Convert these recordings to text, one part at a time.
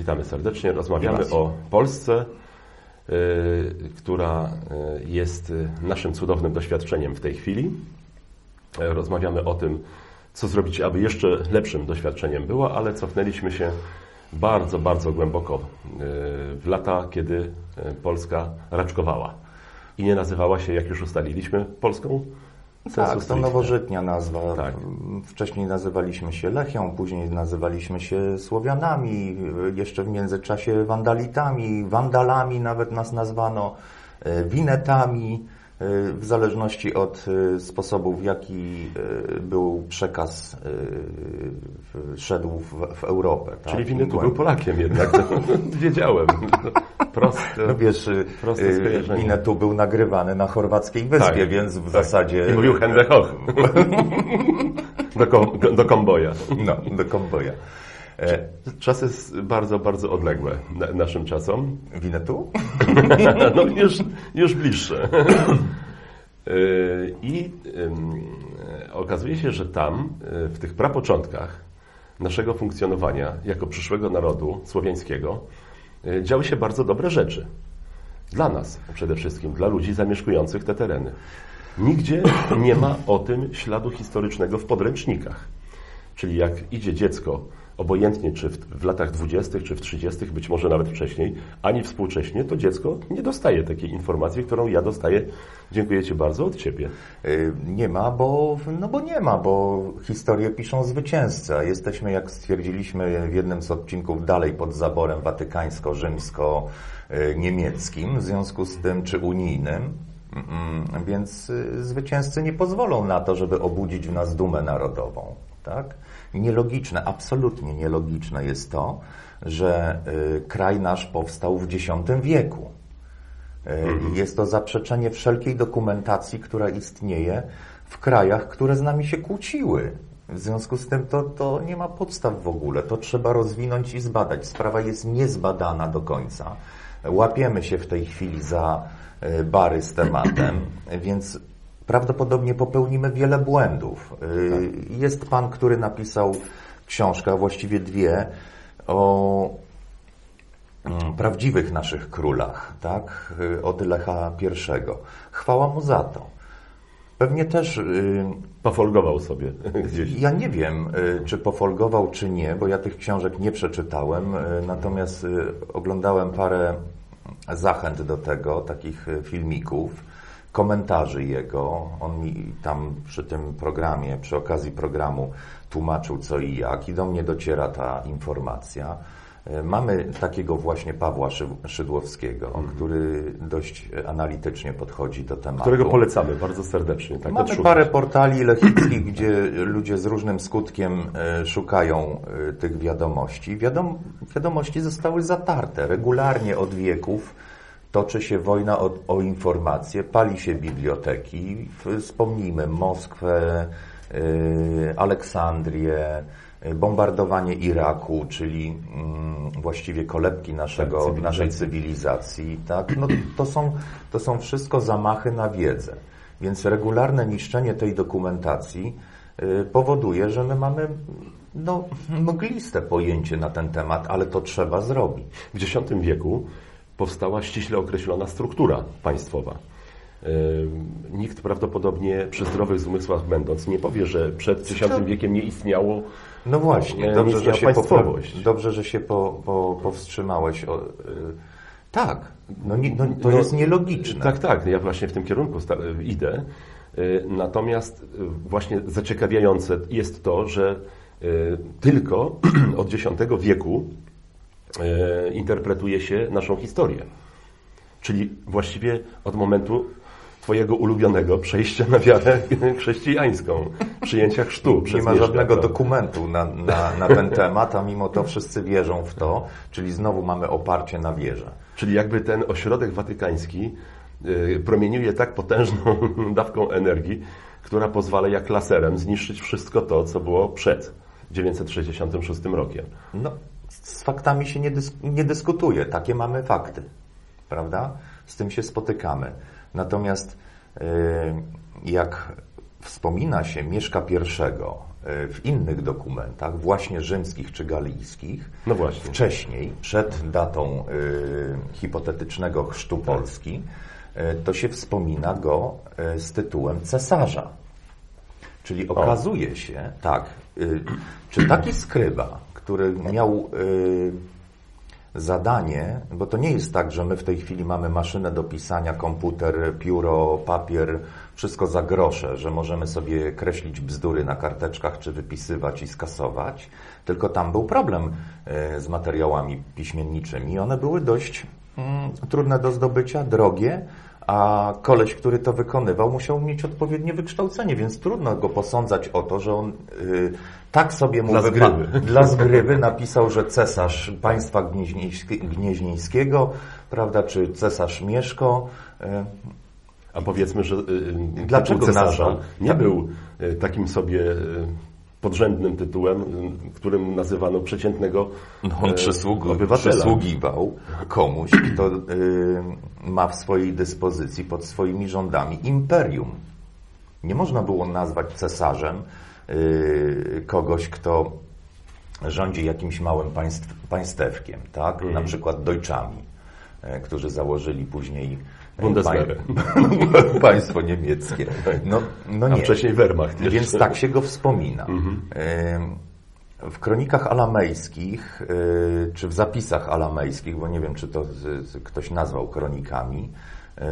Witamy serdecznie. Rozmawiamy o Polsce, y, która y, jest y, naszym cudownym doświadczeniem w tej chwili. E, Rozmawiamy o tym, co zrobić, aby jeszcze lepszym doświadczeniem było, ale cofnęliśmy się bardzo, bardzo głęboko w lata, kiedy Polska raczkowała i nie nazywała się, jak już ustaliliśmy, Polską sensu Tak, to nowożytnia nazwa. Tak. Wcześniej nazywaliśmy się Lechią, później nazywaliśmy się Słowianami, jeszcze w międzyczasie Wandalitami, Wandalami nawet nas nazwano, e, Winetami, w zależności od e, sposobu, w jaki e, był przekaz e, szedł w, w Europę. Tak? Czyli Głęb- był Polakiem jednak, wiedziałem. Proste. No wiesz, Proste. Winnetu był nagrywany na chorwackiej wyspie, Tak, więc w tak. zasadzie... I mówił Henry Hoch. do, kom, do komboja. No, do komboja. E, Czasy jest bardzo, bardzo odległe na, naszym czasom. Winnetu? No już, już bliższe. Yy, I e, okazuje się, że tam, w tych prapoczątkach naszego funkcjonowania jako przyszłego narodu słowiańskiego, działy się bardzo dobre rzeczy. Dla nas przede wszystkim, dla ludzi zamieszkujących te tereny. Nigdzie nie ma o tym śladu historycznego w podręcznikach. Czyli jak idzie dziecko, obojętnie czy w, w latach 20., czy w 30., być może nawet wcześniej, ani współcześnie, to dziecko nie dostaje takiej informacji, którą ja dostaję, dziękuję Ci bardzo, od Ciebie. Y, Nie ma, bo, no bo nie ma, bo historię piszą zwycięzcy. a Jesteśmy, jak stwierdziliśmy w jednym z odcinków, dalej pod zaborem watykańsko-rzymsko-niemieckim, w związku z tym, czy unijnym. Mm, Więc y, zwycięzcy nie pozwolą na to, żeby obudzić w nas dumę narodową. Tak? Nielogiczne, absolutnie nielogiczne jest to, że y, kraj nasz powstał w X wieku. E, Jest to zaprzeczenie wszelkiej dokumentacji, która istnieje w krajach, które z nami się kłóciły. W związku z tym to, to nie ma podstaw w ogóle. To trzeba rozwinąć i zbadać. Sprawa jest niezbadana do końca. Łapiemy się w tej chwili za e, bary z tematem, więc prawdopodobnie popełnimy wiele błędów. E, Jest pan, który napisał książkę, a właściwie dwie, o mm, prawdziwych naszych królach, tak? Y, Od Lecha I. Chwała mu za to. Pewnie też, y, Pofolgował sobie gdzieś. ja nie wiem, y, czy pofolgował, czy nie, bo ja tych książek nie przeczytałem, y, natomiast y, oglądałem parę zachęt do tego, takich y, filmików, komentarzy jego. On mi tam przy tym programie, przy okazji programu tłumaczył co i jak i do mnie dociera ta informacja. Y, Mamy takiego właśnie Pawła Szy- Szydłowskiego, który dość analitycznie podchodzi do tematu. Którego polecamy bardzo serdecznie. Tak, Mamy odszukać. parę portali lechickich, gdzie ludzie z różnym skutkiem e, szukają e, tych wiadomości. Wiadom, wiadomości zostały zatarte. Regularnie od wieków toczy się wojna o, o informacje, pali się biblioteki. Wspomnijmy Moskwę, e, Aleksandrię, e, bombardowanie Iraku, czyli mm, właściwie kolebki naszego, Tak, cywilizacji. naszej cywilizacji. Tak? No, to, są, to są wszystko zamachy na wiedzę. Więc regularne niszczenie tej dokumentacji y, powoduje, że my mamy no, mgliste pojęcie na ten temat, ale to trzeba zrobić. W X wieku powstała ściśle określona struktura państwowa. Nikt prawdopodobnie przy zdrowych zmysłach będąc nie powie, że przed X wiekiem nie istniało No właśnie, Nie, dobrze, że się, państwowość. dobrze, że się po, po, powstrzymałeś. O, y, tak, no, no, to No, jest nielogiczne. Tak, tak, ja właśnie w tym kierunku sta- idę. Y, Natomiast y, właśnie zaciekawiające jest to, że y, tylko od X wieku y, interpretuje się naszą historię. Czyli właściwie od momentu Twojego ulubionego przejścia na wiarę chrześcijańską, przyjęcia chrztu Nie ma żadnego dokumentu na, na, na ten temat, a mimo to wszyscy wierzą w to, czyli znowu mamy oparcie na wierze. Czyli jakby ten ośrodek watykański y, promieniuje tak potężną dawką energii, która pozwala jak laserem zniszczyć wszystko to, co było przed 966 rokiem. No, z faktami się nie, dysk nie dyskutuje. Takie mamy fakty. Prawda? Z tym się spotykamy. Natomiast yy, jak wspomina się Mieszka I e, w innych dokumentach, właśnie rzymskich czy galijskich, No właśnie. wcześniej, przed datą y, hipotetycznego chrztu Polski, y, to się wspomina go y, z tytułem cesarza. Czyli okazuje się, tak, y, czy taki skryba, który miał y, zadanie, bo to nie jest tak, że my w tej chwili mamy maszynę do pisania, komputer, pióro, papier, wszystko za grosze, że możemy sobie kreślić bzdury na karteczkach, czy wypisywać i skasować, tylko tam był problem y, z materiałami piśmienniczymi. One były dość mm, trudne do zdobycia, drogie, a koleś, który to wykonywał, musiał mieć odpowiednie wykształcenie, więc trudno go posądzać o to, że on y, tak sobie mu Dla zgrywy. dla zgrywy napisał, że cesarz państwa gnieźnieńskie- gnieźnieńskiego, prawda, czy cesarz Mieszko. y, A powiedzmy, że y, y, Dlaczego cesarza nie Tak. był takim sobie podrzędnym tytułem, y, którym nazywano przeciętnego No, on y, przysługu, obywatela. przysługiwał komuś, kto y, ma w swojej dyspozycji pod swoimi rządami imperium. Nie można było nazwać cesarzem y, kogoś, kto rządzi jakimś małym państw, państewkiem, tak? Mhm. Na przykład Deutschami, e, którzy założyli później e, Bundeswehrę. pań- państwo niemieckie. No, no A nie. wcześniej Wehrmacht. jeszcze. Więc tak się go wspomina. Mhm. W kronikach alamejskich, y, czy w zapisach alamejskich, bo nie wiem, czy to ktoś nazwał kronikami, y,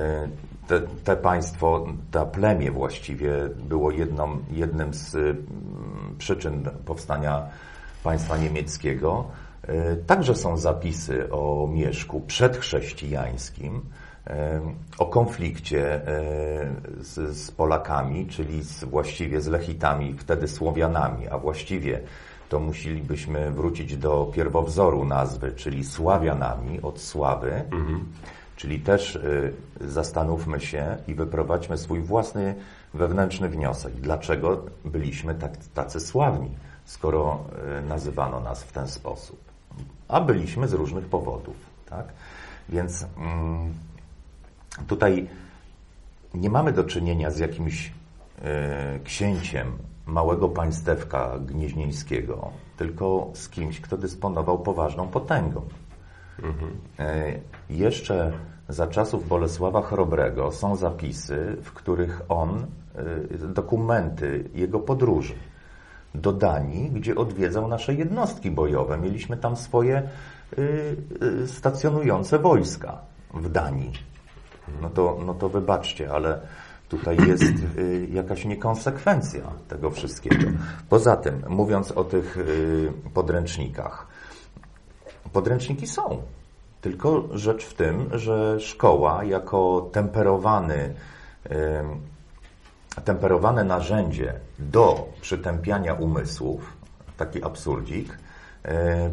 te, te państwo, to plemię właściwie było jedną, jednym z przyczyn powstania państwa niemieckiego. Y, Także są zapisy o Mieszku przedchrześcijańskim, e, o konflikcie e, z, z Polakami, czyli z, właściwie z Lechitami, wtedy Słowianami, a właściwie to musielibyśmy wrócić do pierwowzoru nazwy, czyli Sławianami od sławy, czyli też e, zastanówmy się i wyprowadźmy swój własny wewnętrzny wniosek. Dlaczego byliśmy tak, tacy sławni, skoro e, nazywano nas w ten sposób? A byliśmy z różnych powodów, tak? Więc mm, tutaj nie mamy do czynienia z jakimś e, księciem małego państewka gnieźnieńskiego, tylko z kimś, kto dysponował poważną potęgą. E, jeszcze za czasów Bolesława Chrobrego są zapisy, w których on, e, dokumenty jego podróży do Danii, gdzie odwiedzał nasze jednostki bojowe. Mieliśmy tam swoje y, y, stacjonujące wojska w Danii. No to, no to wybaczcie, ale tutaj jest y, jakaś niekonsekwencja tego wszystkiego. Poza tym, mówiąc o tych y, podręcznikach, podręczniki są. Tylko rzecz w tym, że szkoła jako temperowany ym, temperowane narzędzie do przytępiania umysłów, taki absurdzik,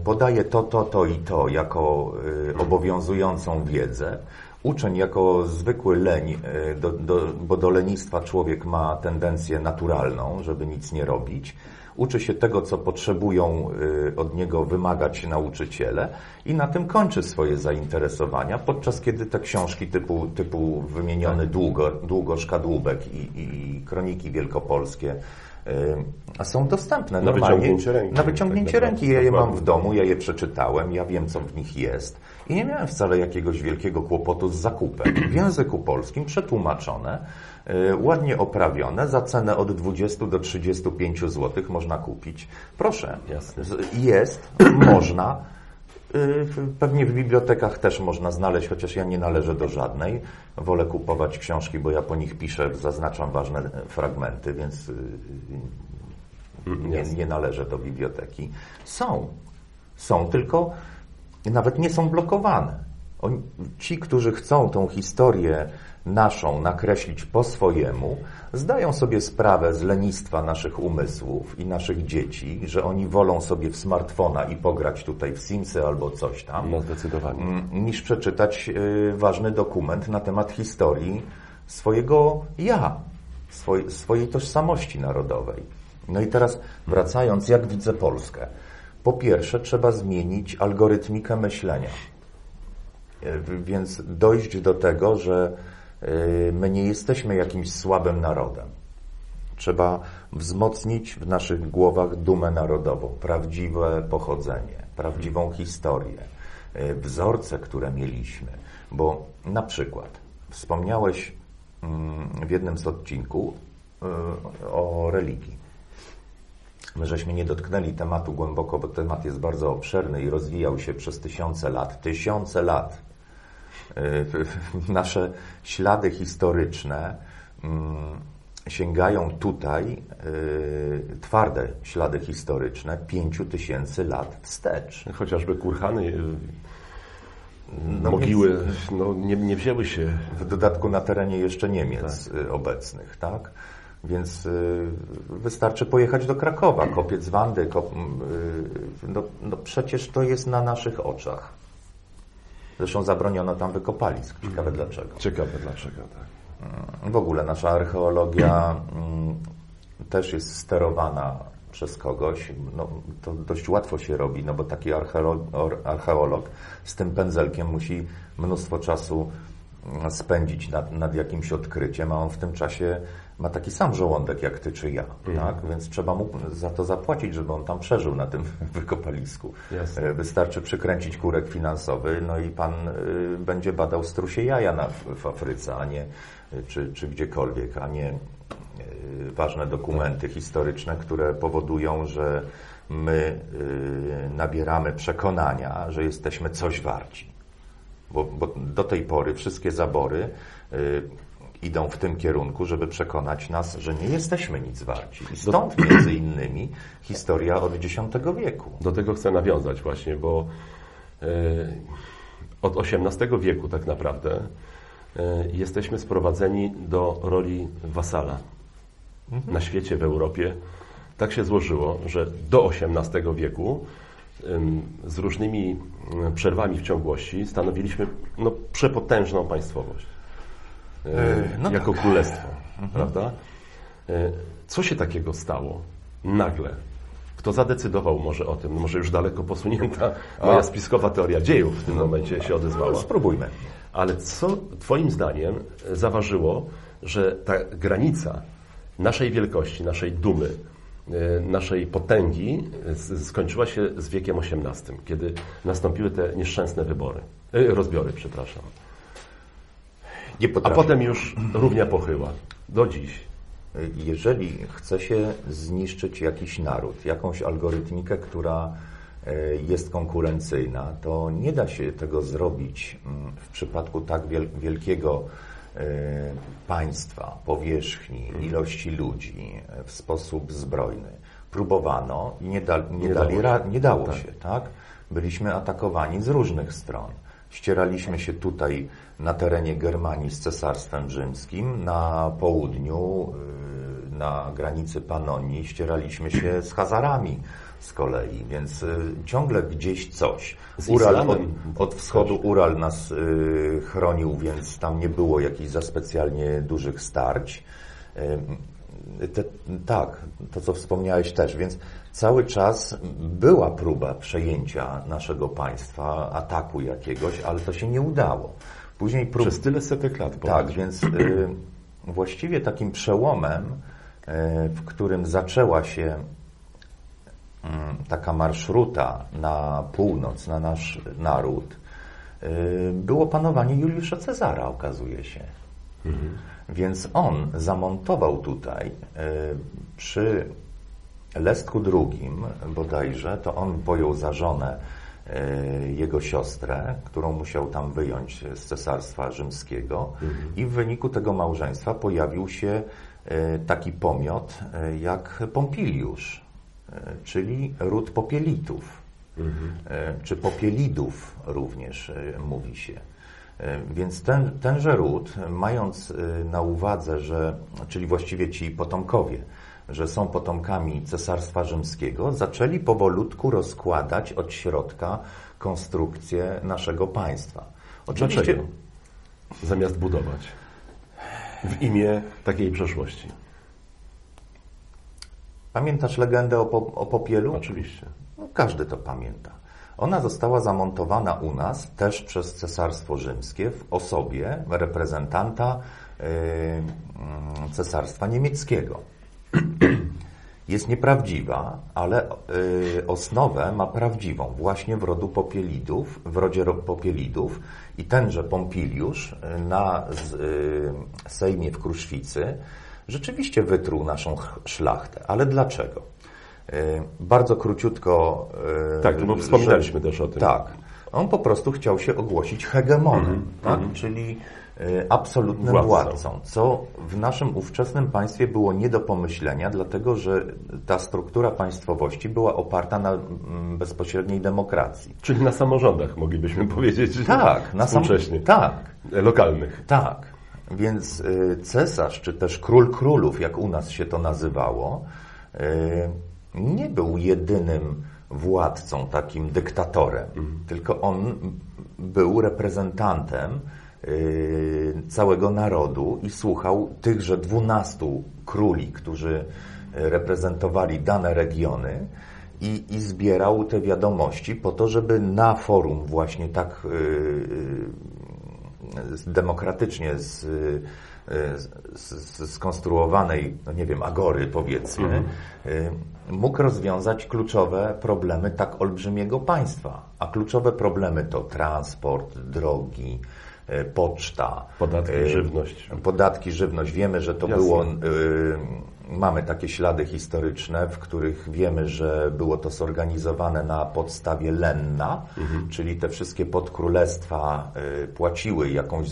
podaje to, to, to i to jako obowiązującą wiedzę. Uczeń jako zwykły leń, e, do, do, bo do lenistwa człowiek ma tendencję naturalną, żeby nic nie robić. Uczy się tego, co potrzebują e, od niego wymagać nauczyciele i na tym kończy swoje zainteresowania, podczas kiedy te książki typu, typu wymieniony długo, Długosz Kadłubek i, i Kroniki Wielkopolskie są dostępne Na normalnie. wyciągnięcie ręki, Na wyciągnięcie tak ręki. Ja je mam w domu, ja je przeczytałem, ja wiem, co w nich jest. I nie miałem wcale jakiegoś wielkiego kłopotu z zakupem. W języku polskim przetłumaczone, e, ładnie oprawione, za cenę od 20 do 35 zł można kupić. Proszę, Jasne. Jest, można. Y, Pewnie w bibliotekach też można znaleźć, chociaż ja nie należę do żadnej. Wolę kupować książki, bo ja po nich piszę, zaznaczam ważne e, fragmenty, więc y, nie, nie należę do biblioteki. Są. Są, tylko nawet nie są blokowane. Oni, ci, którzy chcą tą historię naszą nakreślić po swojemu, zdają sobie sprawę z lenistwa naszych umysłów i naszych dzieci, że oni wolą sobie w smartfona i pograć tutaj w Simsy albo coś tam, No zdecydowanie. niż przeczytać y, ważny dokument na temat historii swojego ja, swoj, swojej tożsamości narodowej. No i teraz wracając, jak widzę Polskę. Po pierwsze, trzeba zmienić algorytmikę myślenia. Y, Więc dojść do tego, że my nie jesteśmy jakimś słabym narodem. Trzeba wzmocnić w naszych głowach dumę narodową, prawdziwe pochodzenie, prawdziwą historię, y, wzorce, które mieliśmy. Bo na przykład wspomniałeś mm, w jednym z odcinków y, o religii. My żeśmy nie dotknęli tematu głęboko, bo temat jest bardzo obszerny i rozwijał się przez tysiące lat. Tysiące lat. Y, Nasze ślady historyczne mm, sięgają tutaj, y, twarde ślady historyczne, pięciu tysięcy lat wstecz. Chociażby kurhany, y, No mogiły no, nie, nie wzięły się. W dodatku na terenie jeszcze Niemiec y, obecnych, tak? Więc y, wystarczy pojechać do Krakowa, kopiec Wandy, kop, no, no przecież to jest na naszych oczach. Zresztą zabroniono tam wykopalisk. Ciekawe dlaczego. Ciekawe dlaczego, tak. W ogóle nasza archeologia mm, też jest sterowana przez kogoś. No, to dość łatwo się robi, no bo taki archeolog, archeolog z tym pędzelkiem musi mnóstwo czasu mm, spędzić nad, nad jakimś odkryciem, a on w tym czasie ma taki sam żołądek jak ty czy ja, tak? Więc trzeba mu za to zapłacić, żeby on tam przeżył na tym wykopalisku. E, Wystarczy przykręcić kurek finansowy, no i pan y, będzie badał strusie jaja na, w Afryce, a nie y, czy, czy gdziekolwiek, a nie ważne dokumenty historyczne, które powodują, że my nabieramy przekonania, że jesteśmy coś warci. Bo, bo do tej pory wszystkie zabory y, idą w tym kierunku, żeby przekonać nas, że nie jesteśmy nic warci. I stąd między innymi historia od X wieku. Do tego chcę nawiązać właśnie, bo e, od XVIII wieku tak naprawdę e, jesteśmy sprowadzeni do roli wasala. Na świecie, w Europie tak się złożyło, że do XVIII wieku z różnymi ym, przerwami w ciągłości stanowiliśmy no, przepotężną państwowość. e, no jako królestwo, prawda? E, Co się takiego stało nagle? Kto zadecydował może o tym? No Może już daleko posunięta moja spiskowa teoria dziejów w tym momencie się No, odezwała. spróbujmy. Ale co Twoim zdaniem zaważyło, że ta granica naszej wielkości, naszej dumy, naszej potęgi z- skończyła się z wiekiem XVIII, kiedy nastąpiły te nieszczęsne wybory, e, rozbiory, przepraszam. A potem już równia pochyła. Do dziś. Jeżeli chce się zniszczyć jakiś naród, jakąś algorytmikę, która e, jest konkurencyjna, to nie da się tego zrobić mm, w przypadku tak wiel- wielkiego e, państwa, powierzchni, ilości ludzi e, w sposób zbrojny. Próbowano i nie, da, nie, Nie dali dało nie dało Tak. się, tak? Byliśmy atakowani z różnych stron. Ścieraliśmy się tutaj na terenie Germanii z Cesarstwem Rzymskim, na południu, y, na granicy Panonii, ścieraliśmy się z Hazarami z kolei, więc y, ciągle gdzieś coś. Z Ural od, od wschodu Ural nas y, chronił, więc tam nie było jakichś za specjalnie dużych starć. Y, te, tak, to co wspomniałeś też, więc cały czas była próba przejęcia naszego państwa, ataku jakiegoś, ale to się nie udało. Później prób... Przez tyle setek lat. Tak, popatrz. więc y, właściwie takim przełomem, y, w którym zaczęła się taka marszruta na północ, na nasz naród, y, było panowanie Juliusza Cezara, okazuje się. Więc on zamontował tutaj y, przy Lestku II bodajże, to on pojął za żonę y, jego siostrę, którą musiał tam wyjąć z Cesarstwa Rzymskiego. I w wyniku tego małżeństwa pojawił się taki pomiot jak Pompiliusz, czyli ród Popielitów, y, czy Popielidów również y, mówi się. E, Więc ten, tenże ród, mając na uwadze, że, czyli właściwie ci potomkowie, że są potomkami Cesarstwa Rzymskiego, zaczęli powolutku rozkładać od środka konstrukcję naszego państwa. Dlaczego? Zamiast budować. W imię takiej przeszłości. Pamiętasz legendę o, po, o Popielu? Oczywiście. No, każdy to pamięta. Ona została zamontowana u nas też przez Cesarstwo Rzymskie w osobie reprezentanta y, mm, Cesarstwa Niemieckiego. jest nieprawdziwa, ale y, osnowę ma prawdziwą, właśnie w rodu Popielidów, w rodzie ro- Popielidów i tenże Pompiliusz na z, y, Sejmie w Kruszwicy rzeczywiście wytruł naszą ch- szlachtę. Ale dlaczego? Y, bardzo króciutko... y, Tak, bo że- wspominaliśmy też o tym. Tak. On po prostu chciał się ogłosić hegemonem, Mhm, tak? czyli y, absolutnym Władcą. władcą, co w naszym ówczesnym państwie było nie do pomyślenia, dlatego że ta struktura państwowości była oparta na mm, bezpośredniej demokracji. Czyli na samorządach moglibyśmy powiedzieć. Tak, na sam, tak, Lokalnych. tak. Więc y, cesarz, czy też król królów, jak u nas się to nazywało, y, nie był jedynym władcą, takim dyktatorem, tylko on był reprezentantem y, całego narodu i słuchał tychże dwunastu króli, którzy reprezentowali dane regiony i, i zbierał te wiadomości po to, żeby na forum właśnie tak demokratycznie z, z, skonstruowanej, no nie wiem, agory powiedzmy, y, mógł rozwiązać kluczowe problemy tak olbrzymiego państwa. A kluczowe problemy to transport, drogi, y, poczta. Podatki, y, żywność. Podatki, żywność. Wiemy, że to Jasne. było mamy takie ślady historyczne, w których wiemy, że było to zorganizowane na podstawie lenna, czyli te wszystkie podkrólestwa y, płaciły jakąś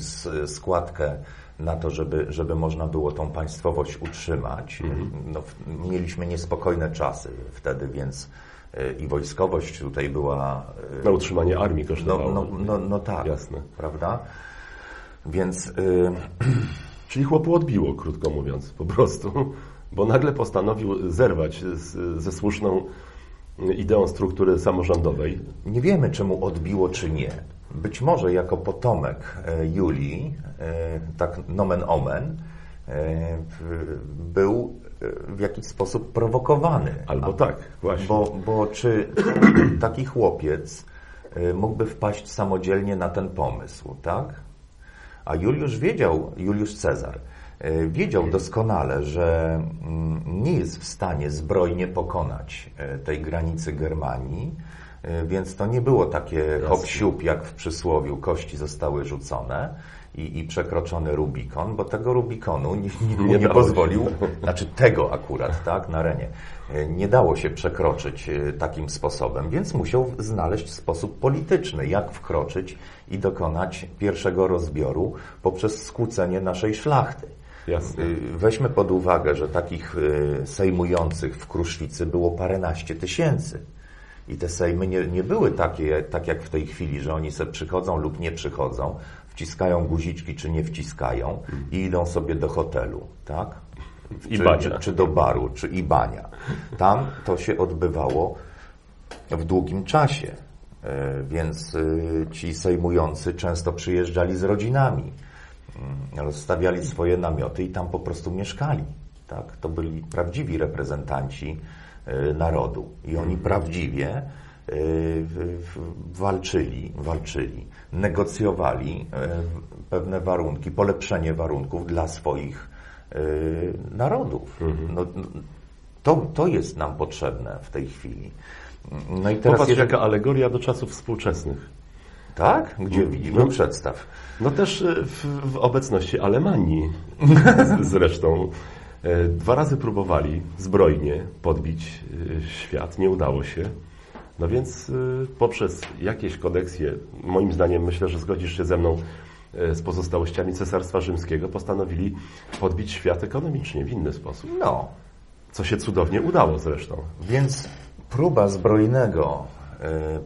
składkę na to, żeby, żeby można było tą państwowość utrzymać. No, w- mieliśmy niespokojne czasy wtedy, więc y, i wojskowość tutaj była y, Na utrzymanie armii no, kosztowało. no, no, no tak, Jasne. prawda? Więc y, Czyli chłopu odbiło, krótko mówiąc, po prostu. Bo nagle postanowił zerwać z, ze słuszną ideą struktury samorządowej. Nie wiemy, czy mu odbiło, czy nie. Być może jako potomek e, Julii, e, tak nomen omen, e, był w jakiś sposób prowokowany. Albo tak, właśnie. Bo, bo czy taki chłopiec mógłby wpaść samodzielnie na ten pomysł, tak? A Juliusz wiedział, Juliusz Cezar, wiedział doskonale, że mm, nie jest w stanie zbrojnie pokonać e, tej granicy Germanii, e, więc to nie było takie hop jak w przysłowiu, kości zostały rzucone i, i przekroczony Rubikon, bo tego Rubikonu nie, nie, Nie nie pozwolił, znaczy tego akurat, tak, na arenie. E, Nie dało się przekroczyć e, takim sposobem, więc musiał znaleźć sposób polityczny, jak wkroczyć i dokonać pierwszego rozbioru poprzez skłócenie naszej szlachty. Jasne. Weźmy pod uwagę, że takich y, sejmujących w Kruszwicy było paręnaście tysięcy. I te sejmy nie, nie były takie, tak jak w tej chwili, że oni sobie przychodzą lub nie przychodzą, wciskają guziczki czy nie wciskają i idą sobie do hotelu, tak? I czy, bania. czy, czy do baru, czy i bania. Tam to się odbywało w długim czasie, E, więc y, ci sejmujący często przyjeżdżali z rodzinami, rozstawiali swoje namioty i tam po prostu mieszkali. Tak? To byli prawdziwi reprezentanci y, narodu i oni prawdziwie y, walczyli, walczyli, negocjowali y, pewne warunki, polepszenie warunków dla swoich narodów. No, no, to, to jest nam potrzebne w tej chwili. No i teraz Popatrz, jaka alegoria do czasów współczesnych. Tak? Gdzie widzimy? No. Przedstaw. No też y, w, w obecności Alemanii zresztą. E, Dwa razy próbowali zbrojnie podbić y, świat, nie udało się. No więc poprzez jakieś kodeksje, moim zdaniem myślę, że zgodzisz się ze mną e, z pozostałościami Cesarstwa Rzymskiego, postanowili podbić świat ekonomicznie w inny sposób. No, Co się cudownie udało zresztą. więc próba zbrojnego e,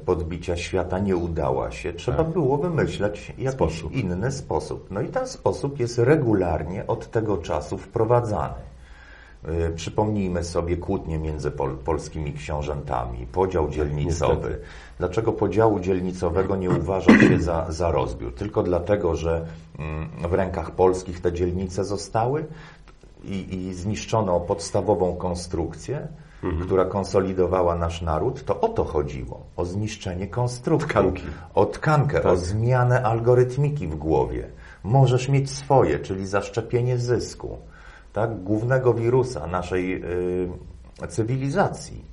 podbicia świata nie udała się. Trzeba było wymyśleć jakiś Sposób. inny sposób. No i ten sposób jest regularnie od tego czasu wprowadzany. E, Przypomnijmy sobie kłótnie między pol, polskimi książętami, podział dzielnicowy. Niestety. Dlaczego podziału dzielnicowego nie uważa się za, za rozbiór? Tylko dlatego, że mm, w rękach polskich te dzielnice zostały i, i zniszczono podstawową konstrukcję, która konsolidowała nasz naród, to o to chodziło. O zniszczenie konstrukcji. Tkanki. O tkankę, o zmianę algorytmiki w głowie. Możesz mieć swoje, czyli zaszczepienie zysku. tak? głównego wirusa naszej y, cywilizacji.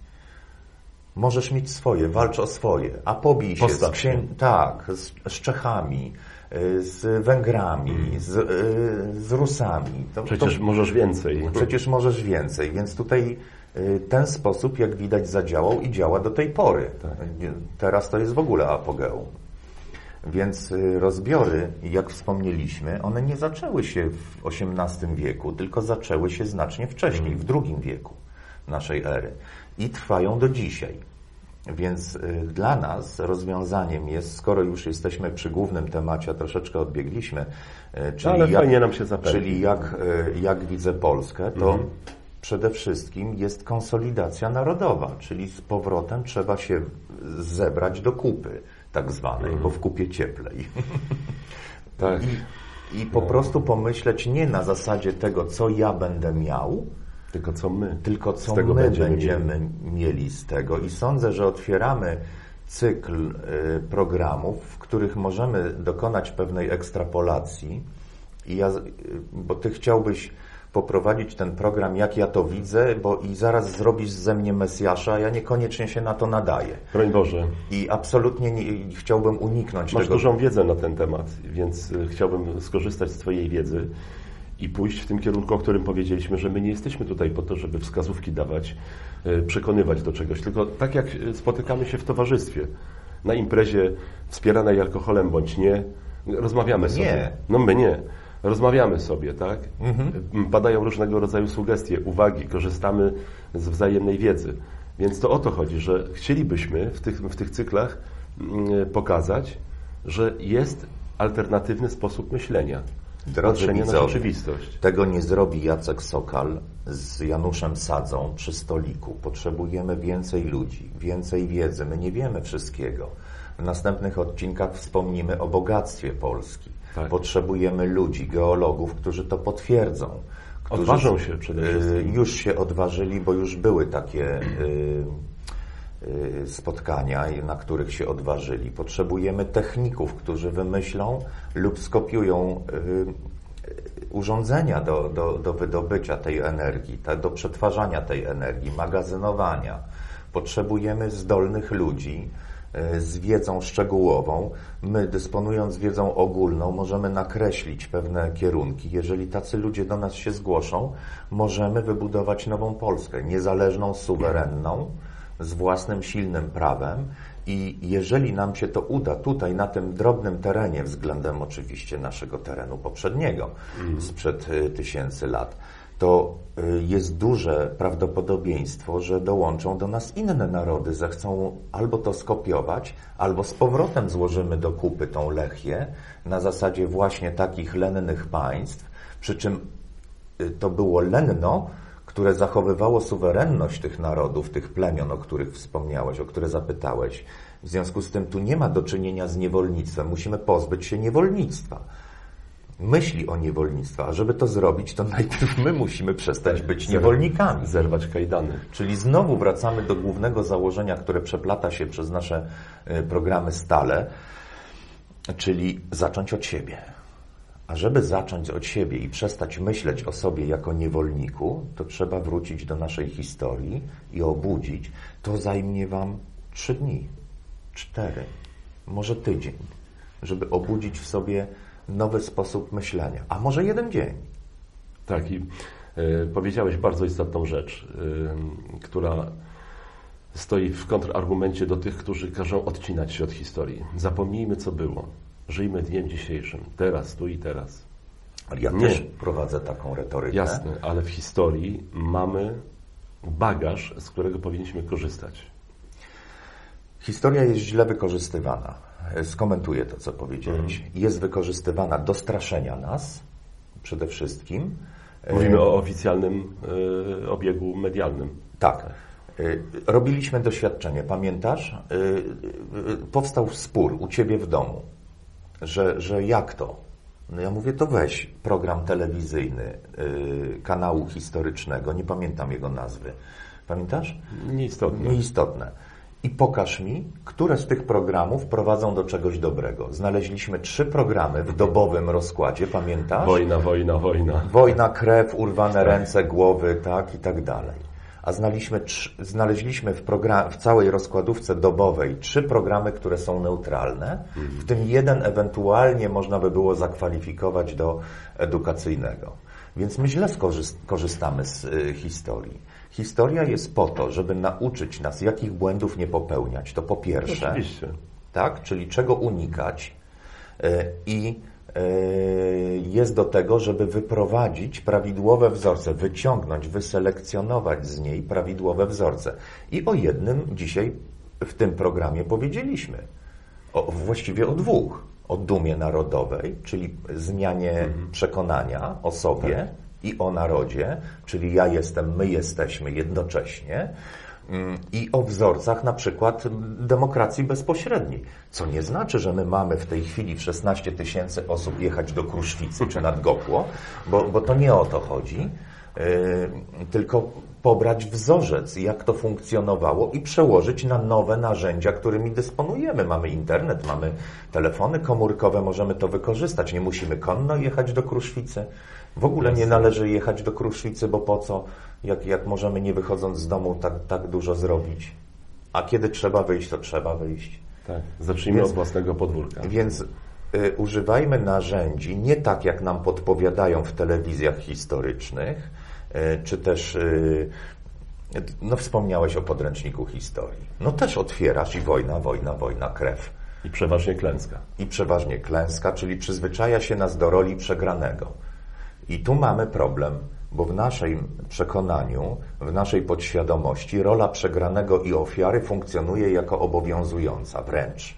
Możesz mieć swoje, walcz o swoje, a pobij się z, Postaw księ- tak, z, z Czechami, y, z Węgrami, z, y, z Rusami. To, Przecież to, możesz więcej. przecież możesz więcej, więc tutaj ten sposób, jak widać, zadziałał i działa do tej pory. Teraz to jest w ogóle apogeum. Więc y, rozbiory, jak wspomnieliśmy, one nie zaczęły się w XVIII wieku, tylko zaczęły się znacznie wcześniej, w II wieku naszej ery i trwają do dzisiaj. Więc y, dla nas rozwiązaniem jest, skoro już jesteśmy przy głównym temacie, a troszeczkę odbiegliśmy, y, czyli, ale jak, czyli jak, y, jak widzę Polskę, to Mhm. Przede wszystkim jest konsolidacja narodowa, czyli z powrotem trzeba się zebrać do kupy tak zwanej, Mhm. bo w kupie cieplej. Tak. I, I po prostu pomyśleć nie na zasadzie tego, co ja będę miał, Tylko co my tylko co my będziemy będziemy, mieli. mieli z tego. I sądzę, że otwieramy cykl y, programów, w których możemy dokonać pewnej ekstrapolacji. I ja, y, bo ty chciałbyś poprowadzić ten program, jak ja to widzę, bo i zaraz zrobisz ze mnie Mesjasza, ja niekoniecznie się na to nadaję. Broń Boże. I absolutnie nie, chciałbym uniknąć Masz tego. dużą wiedzę na ten temat, więc y, chciałbym skorzystać z Twojej wiedzy i pójść w tym kierunku, o którym powiedzieliśmy, że my nie jesteśmy tutaj po to, żeby wskazówki dawać, y, przekonywać do czegoś, tylko tak jak y, spotykamy się w towarzystwie, na imprezie wspieranej alkoholem bądź nie, rozmawiamy sobie. Nie. No my nie. Rozmawiamy sobie, tak? M, Padają różnego rodzaju sugestie, uwagi, korzystamy z wzajemnej wiedzy. Więc to o to chodzi, że chcielibyśmy w tych, w tych cyklach mm, pokazać, że jest alternatywny sposób myślenia. Drodzy widzowie, rzeczywistość. Tego nie zrobi Jacek Sokal z Januszem Sadzą przy stoliku. Potrzebujemy więcej ludzi, więcej wiedzy. My nie wiemy wszystkiego. W następnych odcinkach wspomnimy o bogactwie Polski. Tak. Potrzebujemy ludzi, geologów, którzy to potwierdzą. Którzy Odważą się przede y, wszystkim. Już się odważyli, bo już były takie y, y, spotkania, na których się odważyli. Potrzebujemy techników, którzy wymyślą lub skopiują urządzenia do, do, do wydobycia tej energii, do przetwarzania tej energii, magazynowania. Potrzebujemy zdolnych ludzi z wiedzą szczegółową. My, dysponując wiedzą ogólną, możemy nakreślić pewne kierunki. Jeżeli tacy ludzie do nas się zgłoszą, możemy wybudować nową Polskę, niezależną, suwerenną, z własnym silnym prawem i jeżeli nam się to uda tutaj na tym drobnym terenie, względem oczywiście naszego terenu poprzedniego, sprzed y, tysięcy lat, to y, jest duże prawdopodobieństwo, że dołączą do nas inne narody, zechcą albo to skopiować, albo z powrotem złożymy do kupy tą Lechię na zasadzie właśnie takich lennych państw, przy czym y, to było lenno, które zachowywało suwerenność tych narodów, tych plemion, o których wspomniałeś, o które zapytałeś. W związku z tym tu nie ma do czynienia z niewolnictwem. Musimy pozbyć się niewolnictwa. Myśli o niewolnictwie, a żeby to zrobić, to najpierw my musimy przestać być niewolnikami. Zerwać kajdany. Czyli znowu wracamy do głównego założenia, które przeplata się przez nasze y, programy stale, czyli zacząć od siebie. A żeby zacząć od siebie i przestać myśleć o sobie jako niewolniku, to trzeba wrócić do naszej historii i obudzić. To zajmie Wam trzy dni, cztery, może tydzień, żeby obudzić w sobie nowy sposób myślenia, a może jeden dzień. Tak, i y, powiedziałeś bardzo istotną rzecz, y, która stoi w kontrargumencie do tych, którzy każą odcinać się od historii. Zapomnijmy, co było. Żyjmy dniem dzisiejszym, teraz, tu i teraz. Ale Ja Nie. też prowadzę taką retorykę. Jasne, ale w historii mamy bagaż, z którego powinniśmy korzystać. Historia jest źle wykorzystywana. E, Skomentuję to, co powiedziałeś. Mhm. Jest wykorzystywana do straszenia nas, przede wszystkim. E, Mówimy o oficjalnym y, obiegu medialnym. Tak. Y, Robiliśmy doświadczenie, pamiętasz? Y, Powstał spór u ciebie w domu, że, że jak to? No ja mówię, to weź program telewizyjny kanału historycznego, nie pamiętam jego nazwy. Pamiętasz? Nieistotne. Nieistotne. I pokaż mi, które z tych programów prowadzą do czegoś dobrego. Znaleźliśmy trzy programy w dobowym rozkładzie, pamiętasz? Wojna, wojna, wojna. Wojna, krew, urwane ręce, głowy, tak i tak dalej. A znaleźliśmy, trz- znaleźliśmy w, program, w całej rozkładówce dobowej trzy programy, które są neutralne, w tym jeden ewentualnie można by było zakwalifikować do edukacyjnego. Więc my źle skorzy- korzystamy z y, historii. Historia jest po to, żeby nauczyć nas, jakich błędów nie popełniać. To po pierwsze Oczywiście. tak? Czyli czego unikać e, i e, jest do tego, żeby wyprowadzić prawidłowe wzorce, wyciągnąć, wyselekcjonować z niej prawidłowe wzorce. I o jednym dzisiaj w tym programie powiedzieliśmy. O, właściwie o dwóch. O dumie narodowej, czyli zmianie przekonania o sobie i o narodzie, czyli ja jestem, my jesteśmy jednocześnie. Mm, I o wzorcach na przykład demokracji bezpośredniej. Co nie znaczy, że my mamy w tej chwili w 16 tysięcy osób jechać do Kruszwicy czy nad Gopło, bo, bo to nie o to chodzi, yy, tylko pobrać wzorzec, jak to funkcjonowało i przełożyć na nowe narzędzia, którymi dysponujemy. Mamy internet, mamy telefony komórkowe, możemy to wykorzystać. Nie musimy konno jechać do Kruszwicy. W ogóle nie należy jechać do Kruszwicy, bo po co, jak, jak możemy nie wychodząc z domu tak, tak dużo zrobić. A kiedy trzeba wyjść, to trzeba wyjść. Tak. Zacznijmy Więc- od własnego podwórka. Więc y, używajmy narzędzi nie tak, jak nam podpowiadają w telewizjach historycznych, y, czy też, y, no wspomniałeś o podręczniku historii. No też otwierasz i wojna, wojna, wojna, krew. I przeważnie klęska. I przeważnie klęska, czyli przyzwyczaja się nas do roli przegranego. I tu mamy problem, bo w naszym przekonaniu, w naszej podświadomości rola przegranego i ofiary funkcjonuje jako obowiązująca wręcz.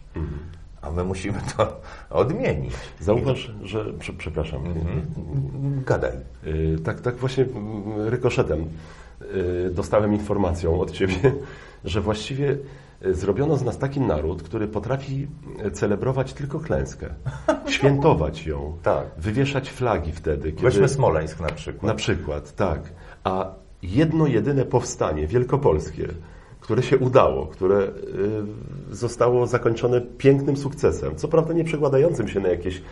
A my musimy to odmienić. Zauważ, że... Prze, przepraszam. Gadaj. Y, Tak, tak właśnie mm, rykoszetem y, dostałem informacją od Ciebie, że właściwie zrobiono z nas taki naród, który potrafi y, celebrować tylko klęskę, świętować ją, Tak. wywieszać flagi wtedy, kiedy... Weźmy Smoleńsk na przykład. Na przykład, tak. A jedno jedyne powstanie wielkopolskie, które się udało, które y, zostało zakończone pięknym sukcesem, co prawda nie przekładającym się na jakieś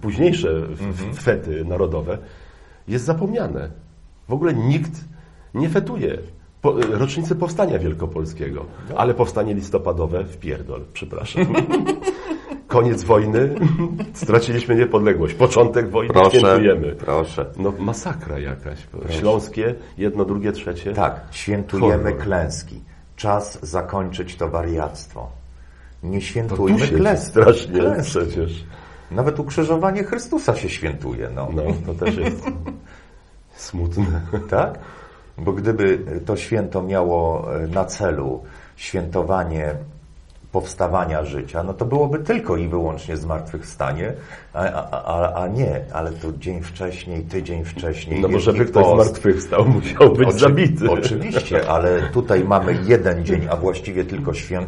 późniejsze f- fety narodowe, jest zapomniane. W ogóle nikt nie fetuje po, rocznicy powstania wielkopolskiego, ale powstanie listopadowe w pierdol, przepraszam. Koniec wojny, straciliśmy niepodległość. Początek wojny świętujemy. proszę. No masakra jakaś. Śląskie, jedno, drugie, trzecie. Tak, świętujemy Horror. klęski. Czas zakończyć to wariactwo. Nie świętujmy klęski. strasznie Klęski. przecież. Nawet ukrzyżowanie Chrystusa się świętuje. No. No, to też jest smutne. Tak? Bo gdyby to święto miało e, na celu świętowanie powstawania życia, no to byłoby tylko i wyłącznie zmartwychwstanie, a, a, a, a nie, ale to dzień wcześniej, tydzień wcześniej. No bo żeby ktoś Post. zmartwychwstał, musiał być Oczy- zabity. Oczywiście, ale tutaj mamy jeden dzień, a właściwie tylko świę,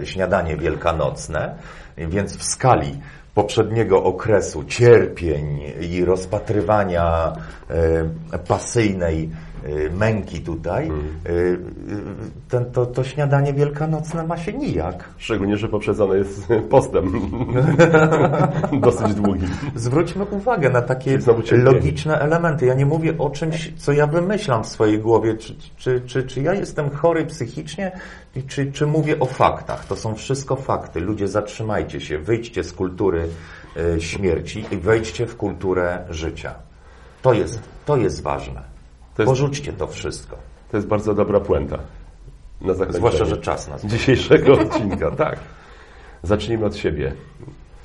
yy, śniadanie wielkanocne, więc w skali poprzedniego okresu cierpień i rozpatrywania yy, pasyjnej męki tutaj, yy, yy, ten, to, to śniadanie wielkanocne ma się nijak. Szczególnie, że poprzedzone jest postem. Dosyć długim. Zwróćmy uwagę na takie logiczne elementy. Ja nie mówię o czymś, co ja wymyślam w swojej głowie, czy, czy, czy, czy ja jestem chory psychicznie, czy, czy mówię o faktach. To są wszystko fakty. Ludzie, zatrzymajcie się, wyjdźcie z kultury śmierci i wejdźcie w kulturę życia. To jest, to jest ważne. Jest- Porzućcie to wszystko. To jest bardzo dobra puenta. Na Zwłaszcza, że czas nas. dzisiejszego odcinka. Tak. Zacznijmy od siebie.